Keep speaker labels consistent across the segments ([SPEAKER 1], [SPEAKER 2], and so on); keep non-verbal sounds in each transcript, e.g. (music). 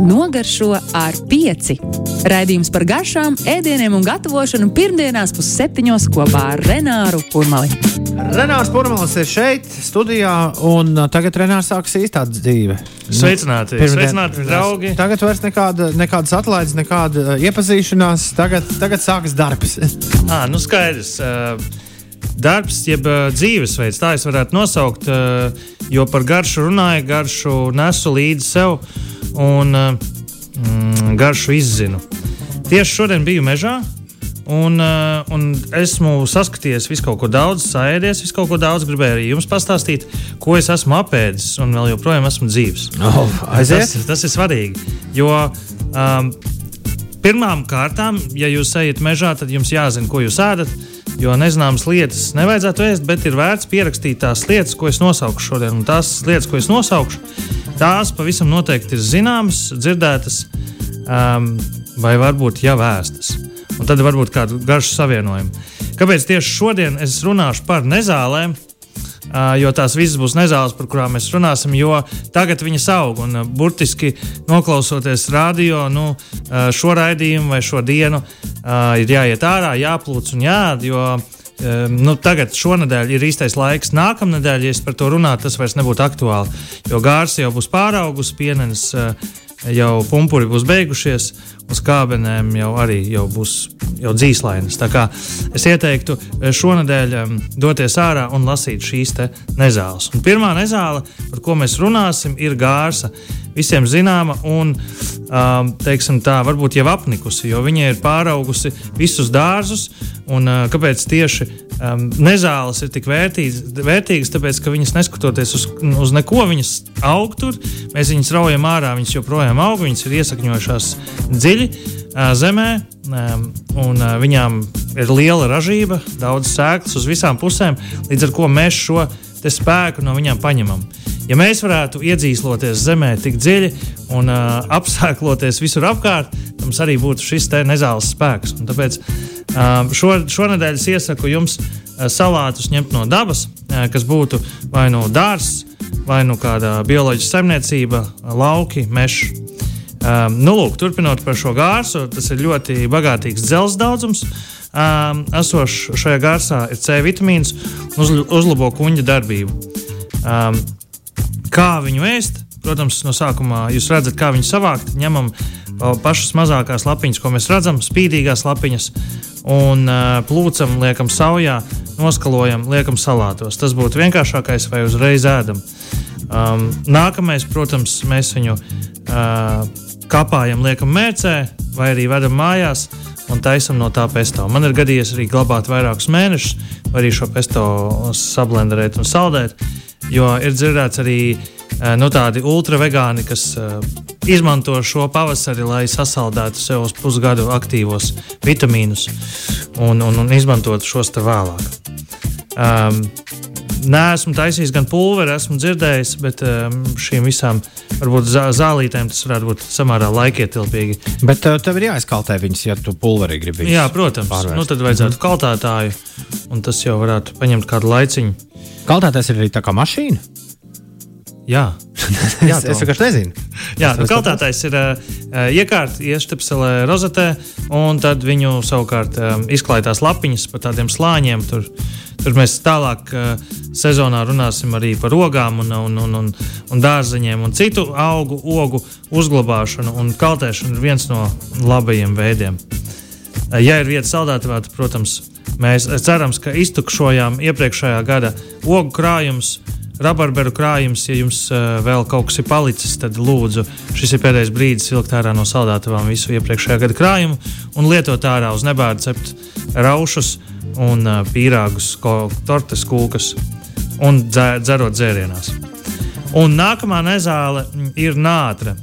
[SPEAKER 1] Nogaršo ar pieci. Raidījums par garšām, ēdieniem un gatavošanu pirmdienās pusseptiņos kopā ar Renāru Kurmali.
[SPEAKER 2] Renārs Pūraņš ir šeit, studijā, un uh, tagad Renārs sāks īstā dzīve.
[SPEAKER 3] Sveicināti,
[SPEAKER 2] Pirmdien-
[SPEAKER 3] sveicināti draugi!
[SPEAKER 2] Tagad vairs nekāda, nekādas atlaides, nekāda uh, iepazīšanās. Tagad, tagad sākas darbs.
[SPEAKER 3] À, (laughs) nu skaidrs. Uh, Darbs, jeb uh, dzīvesveids, tā es varētu nosaukt, jo par garšu runāju, garšu nesu līdzi sev un uh, mm, garšu izzinu. Tieši šodien biju mežā, un, uh, un esmu saskaties visu kaut ko daudz, sēdies visu kaut ko daudz. Gribēju arī jums pastāstīt, ko es esmu apēdis, un vēl joprojām esmu dzīves.
[SPEAKER 2] Oh!
[SPEAKER 3] Tas, tas ir svarīgi. Jo um, pirmām kārtām, ja jūs ejat mežā, tad jums jāzina, ko jūs ēdat. Jo nezināmas lietas nevajadzētu ēst, bet ir vērts pierakstīt tās lietas, ko es nosaukšu šodien. Un tās lietas, ko es nosaukšu, tās pavisam noteikti ir zināmas, dzirdētas um, vai varbūt jau vēstas. Un tad varbūt kādu garšu savienojumu. Kāpēc tieši šodien es runāšu par nezālēm? Jo tās visas būs nezāles, par kurām mēs runāsim, jo tagad viņas aug. Un, burtiski noklausoties radio, nu, šo raidījumu vai šo dienu, ir jāiet ārā, jāplūc un jāēd. Nu, tagad, šonadēļ, ir īstais laiks. Nākamnedēļ, ja par to runātu, tas vairs nebūtu aktuāli. Jo gārs jau būs pāraugusi, pienenes uh, jau pumpuri būs beigušies, uz kābenēm jau arī jau būs jau dzīslainas. Tā kā es ieteiktu šonadēļ um, doties ārā un lasīt šīs nezāles. Un pirmā nezāle, par ko mēs runāsim, ir gārsa. Visiem zināma un, teiksim tā, varbūt jau apnikusi, jo viņa ir pāraugusi visus dārzus. Un, uh, kāpēc tieši nezāles ir tik vērtīgas tāpēc, ka viņas neskatoties uz, uz neko, viņas aug tur, mēs viņas raujam ārā, viņas joprojām aug, viņas ir iesakņojušās dziļi zemē, un viņām ir liela ražība, daudz sēklas uz visām pusēm, līdz ar to mēs šo spēku no viņām paņemam. Ja mēs varētu iedzīsloties zemē tik dziļi un uh, (laughs) apsēkloties visur apkārt, mums arī būtu šis nezāles spēks. Un tāpēc uh, šo, šonadēļ es iesaku jums uh, salātus ņemt no dabas, uh, kas būtu vai no dārza, vai no kāda bioloģiska saimniecība, lauki, meža. Um, nu, lūk, turpinot par šo gārsu, tas ir ļoti bagātīgs dzelzs daudzums. Um, esošs šajā gārsā ir C vitamīns un uzl uzlabo kuģa darbību. Um, kā viņu ēst? Protams, no sākuma jūs redzat, kā viņu savākt. Ņemam pašas mazākās lapiņas, ko mēs redzam, spīdīgās lapiņas, un plūcam, liekam saujā, noskalojam, liekam salātos. Tas būtu vienkāršākais, vai uzreiz ēdam. Um, nākamais, protams, mēs viņu uh, kapājam, liekam mērcē, vai arī vedam mājās un taisam no tā pesto. Man ir gadījies arī glabāt vairākus mēnešus, arī šo pesto sablenderēt un saldēt, jo ir dzirdēts arī uh, nu, tādi ultravegāni, kas uh, izmanto šo pavasari, lai sasaldētu sev uz pusgadu aktīvos vitamīnus un, un, un izmantotu šos te vēlāk. Um, Nē, esmu taisījis gan pulveri, esmu dzirdējis, bet um, šīm visām varbūt zā, zālītēm tas varētu būt samērā laikietilpīgi.
[SPEAKER 2] Bet uh, tev ir jāizkaltē viņas, ja tu pulverī gribi.
[SPEAKER 3] Jā, protams.
[SPEAKER 2] pārvērst.
[SPEAKER 3] Nu, tad vajadzētu mm. kaltētāju, un tas jau varētu paņemt kādu laiciņu.
[SPEAKER 2] Kaltētājs ir arī tā kā mašīna.
[SPEAKER 3] Jā, (laughs)
[SPEAKER 2] Jā, es, es vienkārši nezinu.
[SPEAKER 3] Jā nu, kaltētājs ir uh, iekārta, iestepselē rozetē, un tad viņu savukārt um, izklāj tās lapiņas pa tādiem slāņiem. Tur, tur mēs tālāk uh, sezonā runāsim arī par ogām, un, un, un, un, un dārzeņiem un citu augu, ogu uzglabāšanu. Un kaltēšana ir viens no labajiem veidiem. Uh, ja ir vieta saldētavā, tad, protams, mēs ceram, ka iztukšojām iepriekšējā gada ogu krājumus rabarberu krājums, ja jums uh, vēl kaut kas ir palicis, tad lūdzu, šis ir pēdējais brīdis vilkt ārā no saldētavām visu iepriekšējā gada krājumu un lietot ārā uz nebādu cept raušus un uh, pīrāgus, ko, tortes kūkas un dzerot dzērienās. Un nākamā nezāle mm, ir nātre.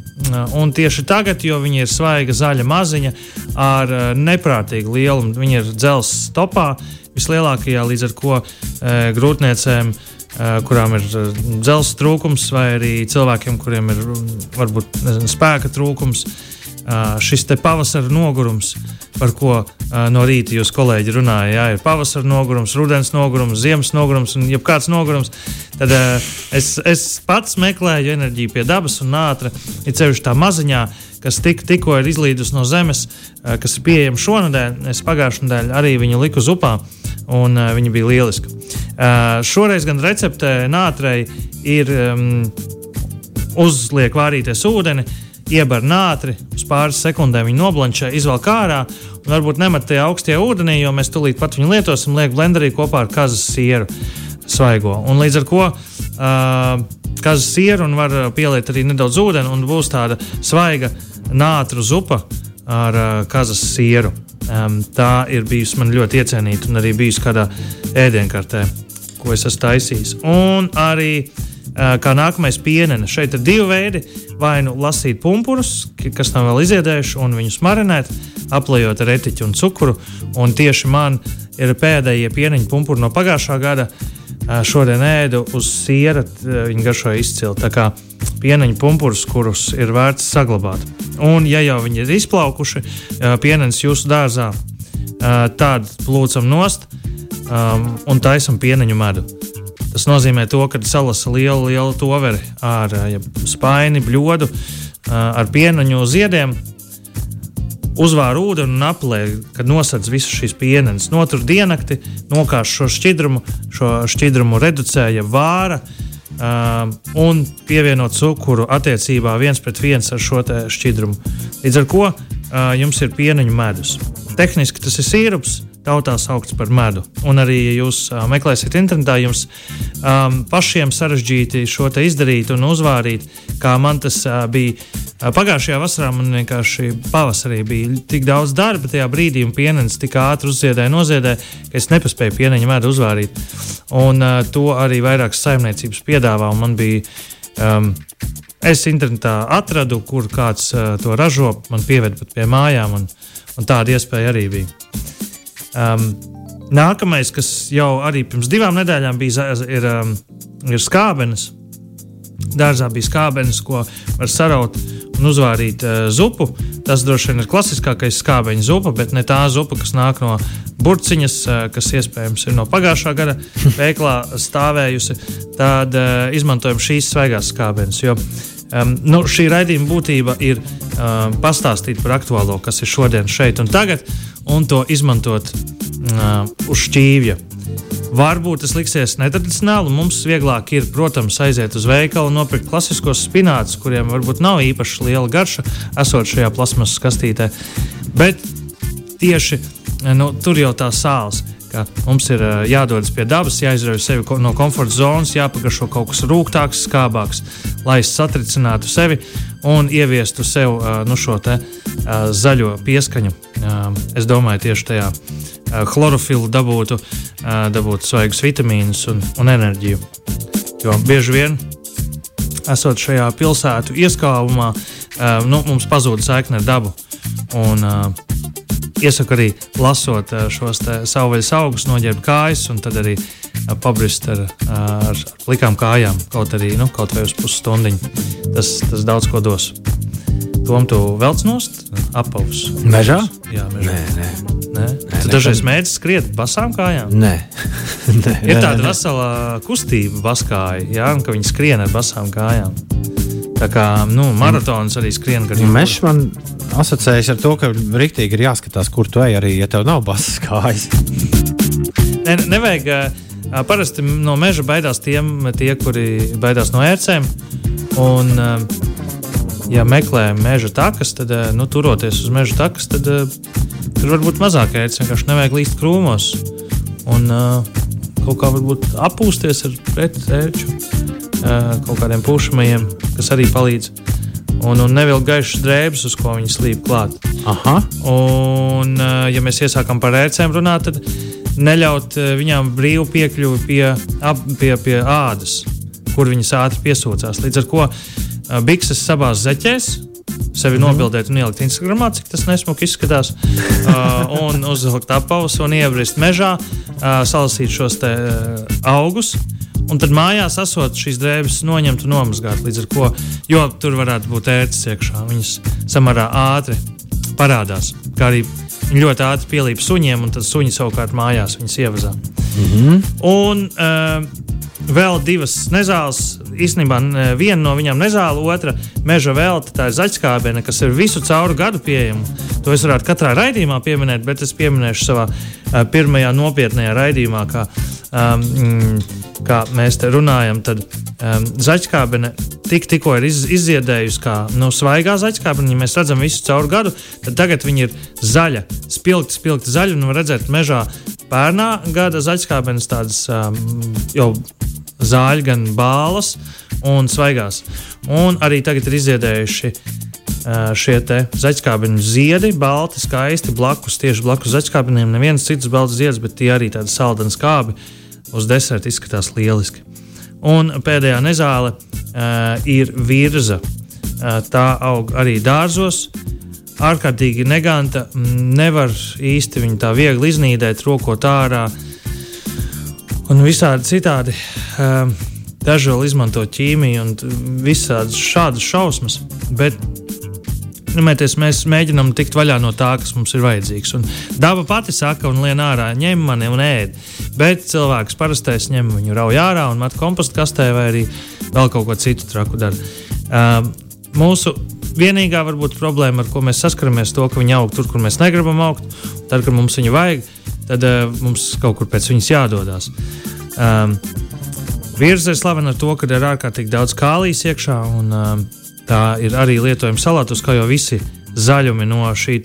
[SPEAKER 3] Un tieši tagad, jo viņa ir svaiga, zaļa maziņa ar uh, neprātīgu lielumu, viņa ir dzelzs topā vislielākajā, līdz ar ko uh, grūtniecēm uh, kurām ir dzelzs trūkums, vai arī cilvēkiem, kuriem ir varbūt nezinu, spēka trūkums. Šis pavasara nogurums, par ko no rīta jūs kolēģi runāja, jā, ir pavasara nogurums, rudens nogurums, ziemas nogurums un jebkāds nogurums, tad es, es pats meklēju enerģiju pie dabas un nātra, ir ceļš tā maziņā, kas tik, tikko ir izlīdus no zemes, kas ir pieejama šonadēļ. Es pagājušajā nedēļā arī viņu liku uz upā, un viņa bija lieliska. Šoreiz gan receptē nātrei ir um, uzliek vārīties ūdeni, iebar nātri, uz pāris sekundēm viņu noblančē, izvelk ārā un varbūt nemet tajā augstajā ūdenī, jo mēs tūlīt pat viņu lietosim, liek blenderī kopā ar kazas sieru svaigo. Un līdz ar to uh, kazas sieru un var pieliet arī nedaudz ūdeni un būs tāda svaiga nātru zupa ar uh, kazas sieru. Um, tā ir bijusi man ļoti iecienīta un arī bijusi kādā ēdienkartē, ko es esmu taisījis. Un arī uh, kā nākamais pienene. Šeit ir divi veidi. Vai nu lasīt pumpurus, kas nav vēl izdziedējuši, un viņus marinēt, aplējot ar etiķu un cukuru. Un tieši man ir pēdējie pieniņu pumpuri no pagājušā gada. Šodien ēdu uz siera, viņi garšoja izcili. Tā kā pieniņu pumpurus, kurus ir vērts saglabāt. Un, ja jau viņi ir izplaukuši, pienenes jūsu dārzā, tad plūcam nost un taisam pieniņu medu. Tas nozīmē, to, ka salasa lielu, lielu toveri ar ja, spaini, bļodu, ar pienaņu ziediem. Uzvāra ūdeni un aplē, kad nosedz visu šīs pienenes. Notur diennakti, nokāš šo šķidrumu, šo šķidrumu reducēja vāra uh, un pievieno cukuru attiecībā viens pret viens ar šo šķidrumu. Līdz ar to uh, jums ir pieneņu medus. Tehniski tas ir sīrups, tautā saukts par medu. Un arī, ja jūs meklēsiet internetā, jums um, pašiem sarežģīti šo izdarīt un uzvārīt, kā man tas uh, bija. Pagājušajā vasarā man vienkārši pavasarī bija tik daudz darba tajā brīdī, un pienenes tik ātri uzziedēja, noziedēja, ka es nepaspēju pieneņu medu uzvārīt. Un uh, to arī vairākas saimniecības piedāvā, un man bija. Um, Es internetā atradu, kur kāds uh, to ražo, man pieveda pat pie mājām, un, un tāda iespēja arī bija. Um, nākamais, kas jau arī pirms divām nedēļām bija, ir, um, ir skābenes. Dārzā bija skābenes, ko var saraut un uzvārīt uh, zupu. Tas droši vien ir klasiskākais skābeņu zupa, bet ne tā zupa, kas nāk no burciņas, uh, kas iespējams ir no pagājušā gada veiklā stāvējusi. Tad uh, izmantojam šīs svaigās skābenes. Jo um, nu, šī raidījuma būtība ir um, pastāstīt par aktuālo, kas ir šodien, šeit un tagad un to izmantot uh, uz šķīvja. Varbūt tas liksies netradicionāli. Mums vieglāk ir, protams, aiziet uz veikalu un nopirkt klasiskos spinātus, kuriem varbūt nav īpaši liela garša, esot šajā plasmasas kastītē. Bet tieši nu, tur jau tā sāls. Mums ir jādodas pie dabas, jāizrauj sevi no komforta zonas, jāpagaršo kaut kas rūgtāks, skābāks, lai satricinātu sevi un ieviestu sev nu, šo te, zaļo pieskaņu. Es domāju, tieši tajā chlorofilu dabūtu, dabūtu svaigus vitamīnus un, un enerģiju. Jo bieži vien, esot šajā pilsētu ieskābumā, nu, mums pazūd saikne ar dabu. Un, uh, iesaku arī lasot uh, šos savvaļas augus, noģērbt kājas un tad arī pabrist ar, ar plikām kājām, kaut arī nu, kaut vai uz pusstundiņu. Tas, tas daudz ko dos. Tom tu velc nost, apavus.
[SPEAKER 2] Mežā?
[SPEAKER 3] Jā, mežā.
[SPEAKER 2] Nē, nē.
[SPEAKER 3] Nē? nē tu dažreiz mēģini skriet basām kājām?
[SPEAKER 2] Nē. (laughs) nē
[SPEAKER 3] Ir tāda nē. vesela kustība baskāja, jā, ka viņi skrien ar basām kājām. Tā kā nu, maratons arī skrien.
[SPEAKER 2] Mežs man asociējas ar to, ka rīktīgi ir jāskatās, kur tu ej, arī ja tev nav basas kājas.
[SPEAKER 3] ne, nevajag Parasti no meža baidās tiem, tie, kuri baidās no ērcēm. Un, ja meklē meža takas, tad, nu, turoties uz meža takas, tad tur var būt mazāk ērts. Vienkārši nevajag līst krūmos un kaut kā varbūt apūsties ar pretērču, kaut kādiem pušamajiem, kas arī palīdz. Un, un nevilkt gaišas drēbes, uz ko viņi slīd klāt.
[SPEAKER 2] Aha.
[SPEAKER 3] Un, ja mēs iesākam par ērcēm runāt, tad neļaut eh, viņām brīvu piekļuvi pie, ap, pie, pie ādas, kur viņas ātri piesūcās. Līdz ar to eh, bikses savās zeķēs. Sevi mm -hmm. nobildēt un ielikt Instagramā, cik tas nesmuki izskatās. uh, (laughs) un uzlikt apavus un iebrist mežā, uh, salasīt šos te, uh, augus un tad mājās esot šīs drēbes noņemt un nomazgāt. Līdz ar to, jo tur varētu būt ērts iekšā, viņas samērā ātri parādās. Kā arī viņi ļoti ātri pielīp suņiem, un tad suņi savukārt mājās viņas ievazā. Mm -hmm. Un uh, vēl divas nezāles. Īstenībā viena no viņām nezāle, otra meža velta, tā ir zaļskābene, kas ir visu cauru gadu pieejama. To es varētu katrā raidījumā pieminēt, bet es pieminēšu savā uh, pirmajā nopietnējā raidījumā, kā, um, kā mēs te runājam. Tad um, zaļskābene tik, tikko ir iz, izziedējusi kā nu, svaigā zaļskābene. Ja mēs redzam visu cauru gadu, tad tagad viņi ir zaļa, spilgti, spilgti zaļi. Un var redzēt, mežā pērnā gada zaļskābenes tādas um, jau zāļi, gan bālas un svaigās. Un arī tagad ir izziedējuši uh, šie zaļskābeņu ziedi, balti, skaisti blakus, tieši blakus zaļskābeņiem. Neviens cits balts zieds, bet tie arī tādi saldeni skābi uz deserta izskatās lieliski. Un pēdējā nezāle uh, ir virza. Uh, tā aug arī dārzos. Ārkārtīgi neganta, nevar īsti viņu tā viegli iznīdēt, rokot ārā un visādi citādi. Uh, Daži vēl izmanto ķīmiju un visādas šādas šausmas, bet Nemēties, mēs mēģinām tikt vaļā no tā, kas mums ir vajadzīgs. Un daba pati saka, un lien ārā, ņem mani un ēd. Bet cilvēks parastais ņem viņu rauj ārā un met kompostu kastē vai arī vēl kaut ko citu traku dara. Uh, mūsu vienīgā varbūt problēma, ar ko mēs saskaramies, ir to, ka viņi aug tur, kur mēs negribam augt. Tad, kad mums viņu vajag, tad uh, mums kaut kur pēc viņas jādodas. Um, Virza ir slavena ar to, ka ir ārkārtīgi daudz kālijas iekšā. Un, uh, Tā ir arī lietojama salātus, kā jau visi zaļumi no šī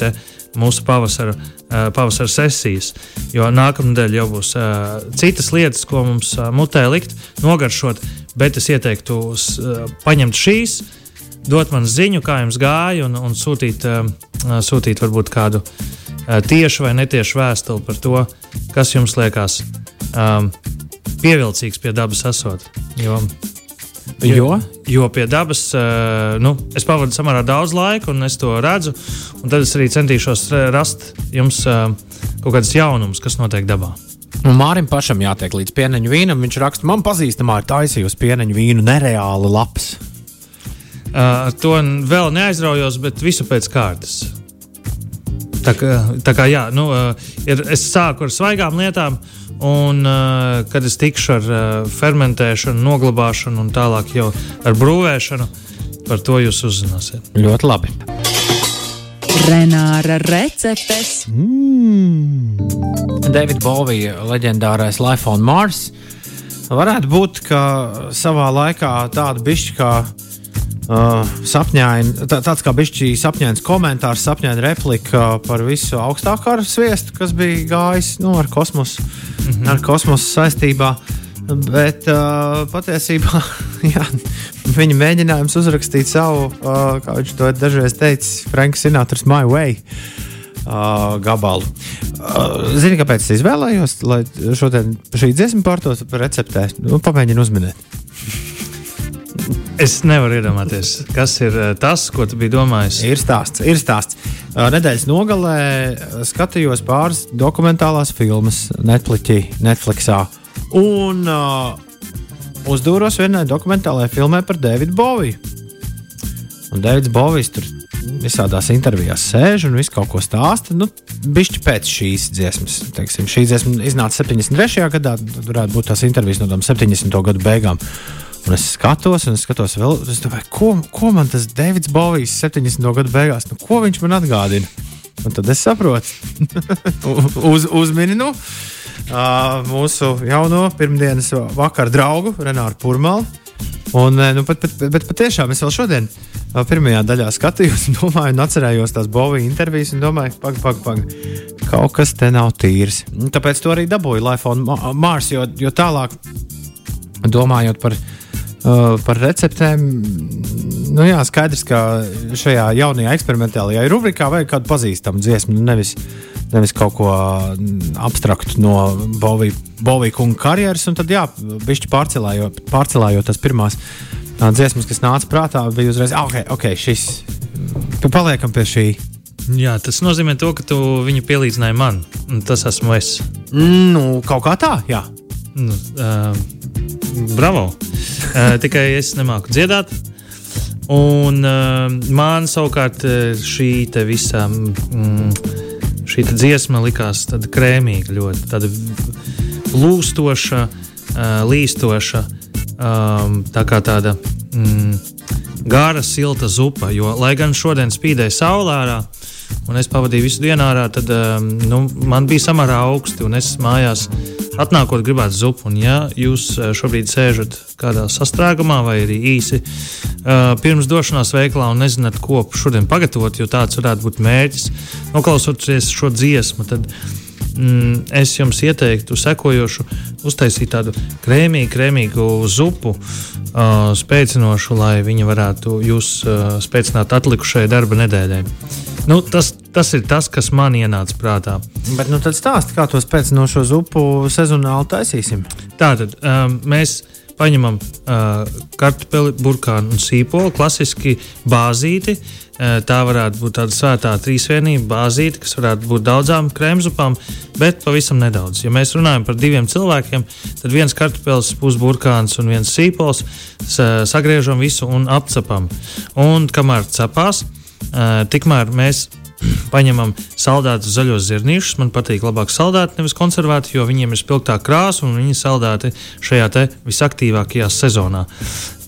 [SPEAKER 3] mūsu pavasara, pavasara sesijas. Jo nākamnedēļ jau būs citas lietas, ko mums mutē likt, nogaršot. Bet es ieteiktu paņemt šīs, dot man ziņu, kā jums gāja, un, un sūtīt, sūtīt varbūt kādu tiešu vai netiešu vēstuli par to, kas jums liekas um, pievilcīgs pie dabas esot. Jo
[SPEAKER 2] Jo?
[SPEAKER 3] Jo pie dabas uh, nu, es pavadu samērā daudz laika, un es to redzu. Tad es arī centīšos rast jums uh, kaut kādas jaunumus, kas notiek dabā.
[SPEAKER 2] Un Mārim pašam jātiek līdz pieneņu vīnam. Viņš raksta, man pazīstamā ir taisījusi pieneņu vīnu nereāli labs.
[SPEAKER 3] Uh, to vēl neaizraujos, bet visu pēc kārtas. Tā kā, tā kā jā, nu, uh, ir, es sāku ar svaigām lietām, Un, uh, kad es tikšu ar uh, fermentēšanu, noglabāšanu un tālāk jau ar brūvēšanu, par to jūs uzzināsiet.
[SPEAKER 2] Ļoti labi.
[SPEAKER 1] Renāra receptes.
[SPEAKER 2] Mm. Davida Bovija leģendārais Life on Mars. Varētu būt, ka savā laikā tāda bišķi kā Uh, sapņaini, tā, tāds kā bija sapņains komentārs, sapņaina replika par visu augstākā sviestu, kas bija gājis nu, ar kosmosu, mm -hmm. ar kosmosu saistībā. Bet uh, patiesībā (laughs) jā, viņa mēģinājums uzrakstīt savu, uh, kā viņš to dažreiz teica, Franka Sinatras My Way. Uh, gabalu. Uh, Zini, kāpēc es izvēlējos, lai šodien šī dziesma pārtos receptē? Nu, pamēģinu uzminēt.
[SPEAKER 3] Es nevaru iedomāties, kas ir eh, tas, ko tu biji domājis.
[SPEAKER 2] Ir stāsts, ir stāsts. Eh, nedēļas nogalē eh, skatījos pāris dokumentālās filmas Netflixā. Un uh, uzdūros vienai dokumentālajai filmai par Davidu Boviju. Un Davids Bovijs tur visādās intervijās sēž un visu kaut ko stāsta. Nu, Bišķi pēc šīs dziesmas. Teiksim, šī dziesma iznāca 73. gadā, tad varētu būt tās intervijas no tām 70. gadu beigām. Un es skatos, un es skatos vēl, es domāju, ko, ko man tas Davids Bovijs 70. gadu beigās, nu, ko viņš man atgādina? Un tad es saprotu, (laughs) Uz, uzminu uh, mūsu jauno pirmdienas vakaru draugu Renāru Pūralu. Un, nu, pat, pat, bet patiešām es vēl šodien pirmajā daļā skatījos, (laughs) domāju, atcerējos tās Bovijas intervijas, un domāju, pag, pag, pag, kaut kas te nav tīrs. Tāpēc to arī dabūju Life on Mars, jo, jo tālāk domājot par viņa Uh, par receptēm. Nu, jā, skaidrs, ka šajā jaunajā eksperimentālajā rubrikā vajag kādu pazīstamu dziesmu, nu, nevis, nevis kaut ko abstraktu no Bovija kunga karjeras. Un tad, jā, bišķi pārcelājot, pārcelājot tās pirmās tā, dziesmas, kas nāca prātā, bija uzreiz, ah, ok, ok, šis, paliekam pie šī.
[SPEAKER 3] Jā, tas nozīmē to, ka tu viņu pielīdzināji man, un tas esmu es.
[SPEAKER 2] Nu, kaut kā tā, jā.
[SPEAKER 3] Nu, uh, bravo! Uh, tikai es nemāku dziedāt. Un uh, man savukārt šī visa mm, šī dziesma likās tāda krēmīga, ļoti tāda lūstoša, uh, līstoša, um, tā kā tāda. Mm, gara, silta zupa. Jo, lai gan šodien spīdēja saulē, un es pavadīju visu dienu ārā, tad um, nu, man bija samērā augsti, un es mājās atnākot gribētu zupu. Un, ja jūs uh, šobrīd sēžat kādā sastrēgumā vai arī īsi uh, pirms došanās veikalā un nezināt, ko šodien pagatavot, jo tāds varētu būt mērķis, noklausoties šo dziesmu, tad mm, es jums ieteiktu sekojošu, uztaisīt tādu krēmīgu, krēmīgu zupu, uh, spēcinošu, lai viņa varētu jūs uh, spēcināt atlikušajai darba nedēļai. Nu, tas, tas ir tas, kas man ienāca prātā.
[SPEAKER 2] Bet nu, tad stāsti, kā to spēcinošo zupu sezonāli taisīsim.
[SPEAKER 3] Tātad um, mēs paņemam uh, kartupeli, burkānu un sīpolu, klasiski bāzīti. Uh, tā varētu būt tāda svētā trīsvienība, bāzīte, kas varētu būt daudzām krēmzupām, bet pavisam nedaudz. Ja mēs runājam par diviem cilvēkiem, tad viens kartupelis, pusburkāns un viens sīpols sagriežam visu un apcepam. Un kamēr cepās, uh, tikmēr mēs (clears throat) paņemam saldētus zaļos zirnīšus. Man patīk labāk saldēti, nevis konservēti, jo viņiem ir spilgtā krāsa un viņi saldēti šajā visaktīvākajā sezonā.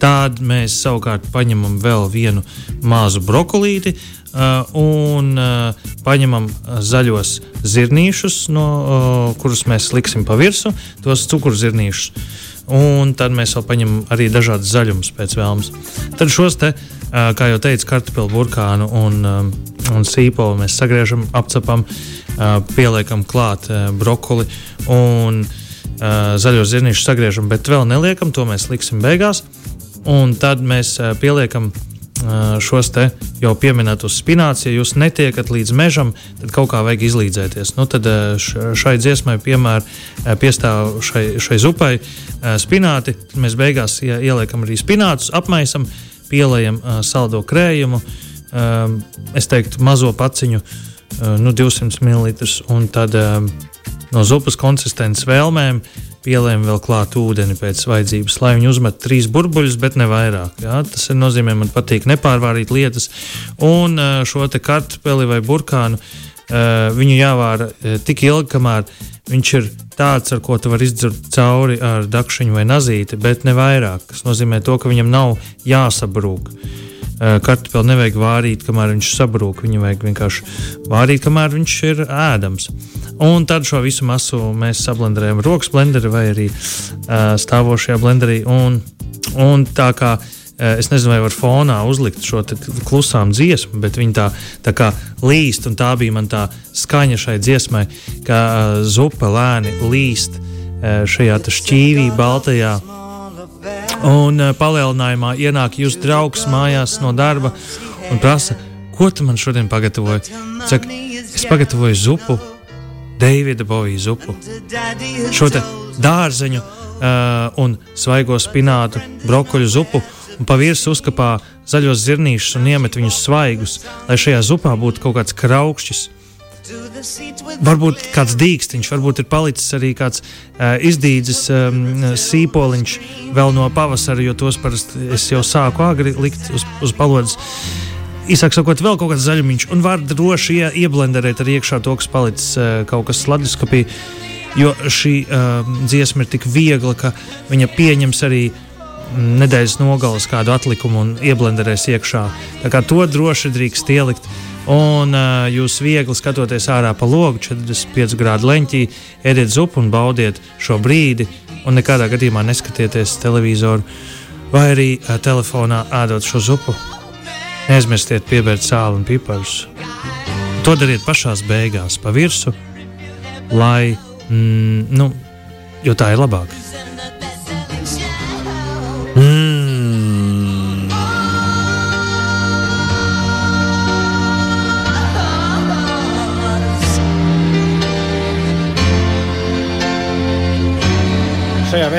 [SPEAKER 3] Tad mēs savukārt paņemam vēl vienu mazu brokolīti. Uh, un uh, paņemam zaļos zirnīšus, no, uh, kurus mēs liksim pa virsmu, tos cukurzirnīšus. Un tad mēs vēl paņemam arī dažādas zaļumus pēc vēlmes. Tad šos te, uh, kā jau teicu, kartupeļu burkānu un un sīpolu mēs sagriežam, apcepam, pieliekam klāt brokoli un zaļos zirnīšus sagriežam, bet vēl neliekam, to mēs liksim beigās. Un tad mēs pieliekam šos te jau pieminētos spinācus. Ja jūs netiekat līdz mežam, tad kaut kā vajag izlīdzēties. Nu, tad šai dziesmai, piemēram, piestāv šai, šai zupai spināti. Mēs beigās ieliekam arī spinātus, apmaisam, pielējam saldo krējumu. Es teiktu, mazo paciņu, nu, 200 ml. Un tad no zupas konsistences vēlmēm pielējam vēl klāt ūdeni pēc vajadzības, lai viņi uzmet trīs burbuļus, bet ne vairāk. Jā? Tas nozīmē, man patīk nepārvārīt lietas. Un šo kartupeli vai burkānu viņu jāvāra tik ilgi, kamēr viņš ir tāds, ar ko tu vari izdzert cauri ar dakšiņu vai nazīti, bet ne vairāk. Tas nozīmē, to, ka viņam nav jāsabrūk. Eh, kartupeli nevajag vārīt, kamēr viņš sabrūk. Viņu vajag vienkārši vārīt, kamēr viņš ir ēdams. Un tad šo visu masu mēs sablenderējam rokas blenderī vai arī uh, stāvošajā blenderī. Un, un tā kā uh, es nezinu, vai var fonā uzlikt šo klusām dziesmu, bet viņi tā, tā kā līst, un tā bija man tā skaņa šai dziesmai, ka uh, zupa lēni līst uh, šajā šķīvī, baltajā Un uh, palielinājumā ienāk jūsu draugs mājās no darba un prasa, ko tu man šodien pagatavoji. Saka, es pagatavoju zupu, Davida Bovija zupu. Šo dārzeņu uh, un svaigo spinātu, brokoļu zupu un pa virsmu uzkapā zaļos zirnīšus un iemet viņus svaigus, lai šajā zupā būtu kaut kāds kraukšķis. Varbūt kāds dīkstiņš, varbūt ir palicis arī kāds uh, izdīdzis um, sīpoliņš vēl no pavasara, jo tos parasti es jau sāku agri likt uz, uz palodzes. Īsāk sakot, vēl kaut kāds zaļumiņš, un var droši ie, ieblenderēt ar iekšā to, kas palicis uh, kaut kas sladriskapī, jo šī uh, dziesma ir tik viegla, ka viņa pieņems arī nedēļas nogalas kādu atlikumu un ieblenderēs iekšā. Tā kā to droši drīkst ielikt. Un uh, jūs viegli skatoties ārā pa logu, 45 grādu leņķī, ēdiet zupu un baudiet šo brīdi. Un nekādā gadījumā neskatieties televizoru vai arī uh, telefonā ēdot šo zupu. Neaizmirstiet pievērt sāli un piparus. To dariet pašā beigās, pa virsmu, lai, mm, nu, jo tā ir labāk. Mm.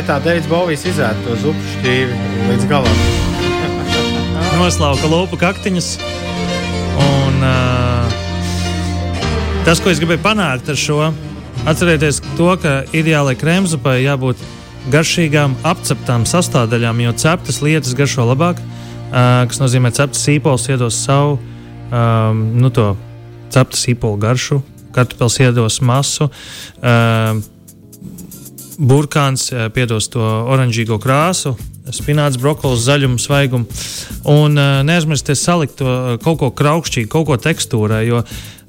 [SPEAKER 2] Šajā vietā Deivids Bovijs izēta to zupu šķīvi līdz galam. (laughs)
[SPEAKER 3] Noslauka lopu kaktiņus. Un, uh, tas, ko es gribēju panākt ar šo, atcerieties to, ka ideālai krēmzupai jābūt garšīgām, apceptām sastāvdaļām, jo ceptas lietas garšo labāk, uh, kas nozīmē, ka ceptas sīpols iedos savu um, nu, to ceptas sīpolu garšu, kartupeļs iedos masu. Uh, Burkāns piedos to oranžīgo krāsu, spināts, brokolis, zaļumu, svaigumu. Un uh, neaizmirsties salikt to kaut ko kraukšķīgu, kaut ko tekstūrā. Jo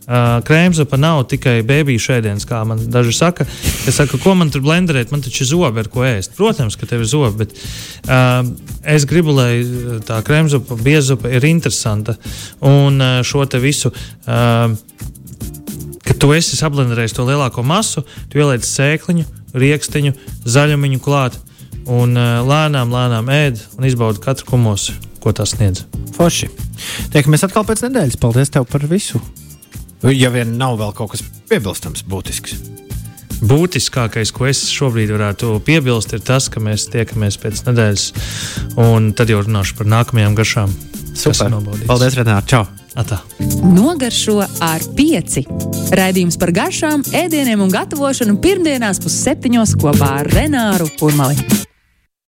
[SPEAKER 3] Uh, krēmzupa nav tikai bērnu šēdienas, kā man daži saka. Es saku, ko man tur blenderēt, man taču ir zobi, ar ko ēst. Protams, ka tev ir zobi, bet uh, es gribu, lai tā krēmzupa, biezupa ir interesanta. Un uh, šo te visu. Uh, Kad tu esi sablenderējis to lielāko masu, tu ieliec sēkliņu, rīkstiņu, zaļumiņu klāt un uh, lēnām, lēnām ēd un izbaudi katru kumosu, ko tas sniedz.
[SPEAKER 2] Forši. Tiekamies atkal pēc nedēļas. Paldies tev par visu! Ja vien nav vēl kaut kas piebilstams, būtisks.
[SPEAKER 3] Būtiskākais, ko es šobrīd varētu piebilst, ir tas, ka mēs tiekamies pēc nedēļas, un tad jau runāšu par nākamajām garšām.
[SPEAKER 2] Super. Paldies, Renāri! Čau!
[SPEAKER 3] Atā.
[SPEAKER 1] Nogaršo ar pieci. Raidījums par garšām, ēdieniem un gatavošanu pirmdienās pusseptiņos kopā ar Renāru Kurmali.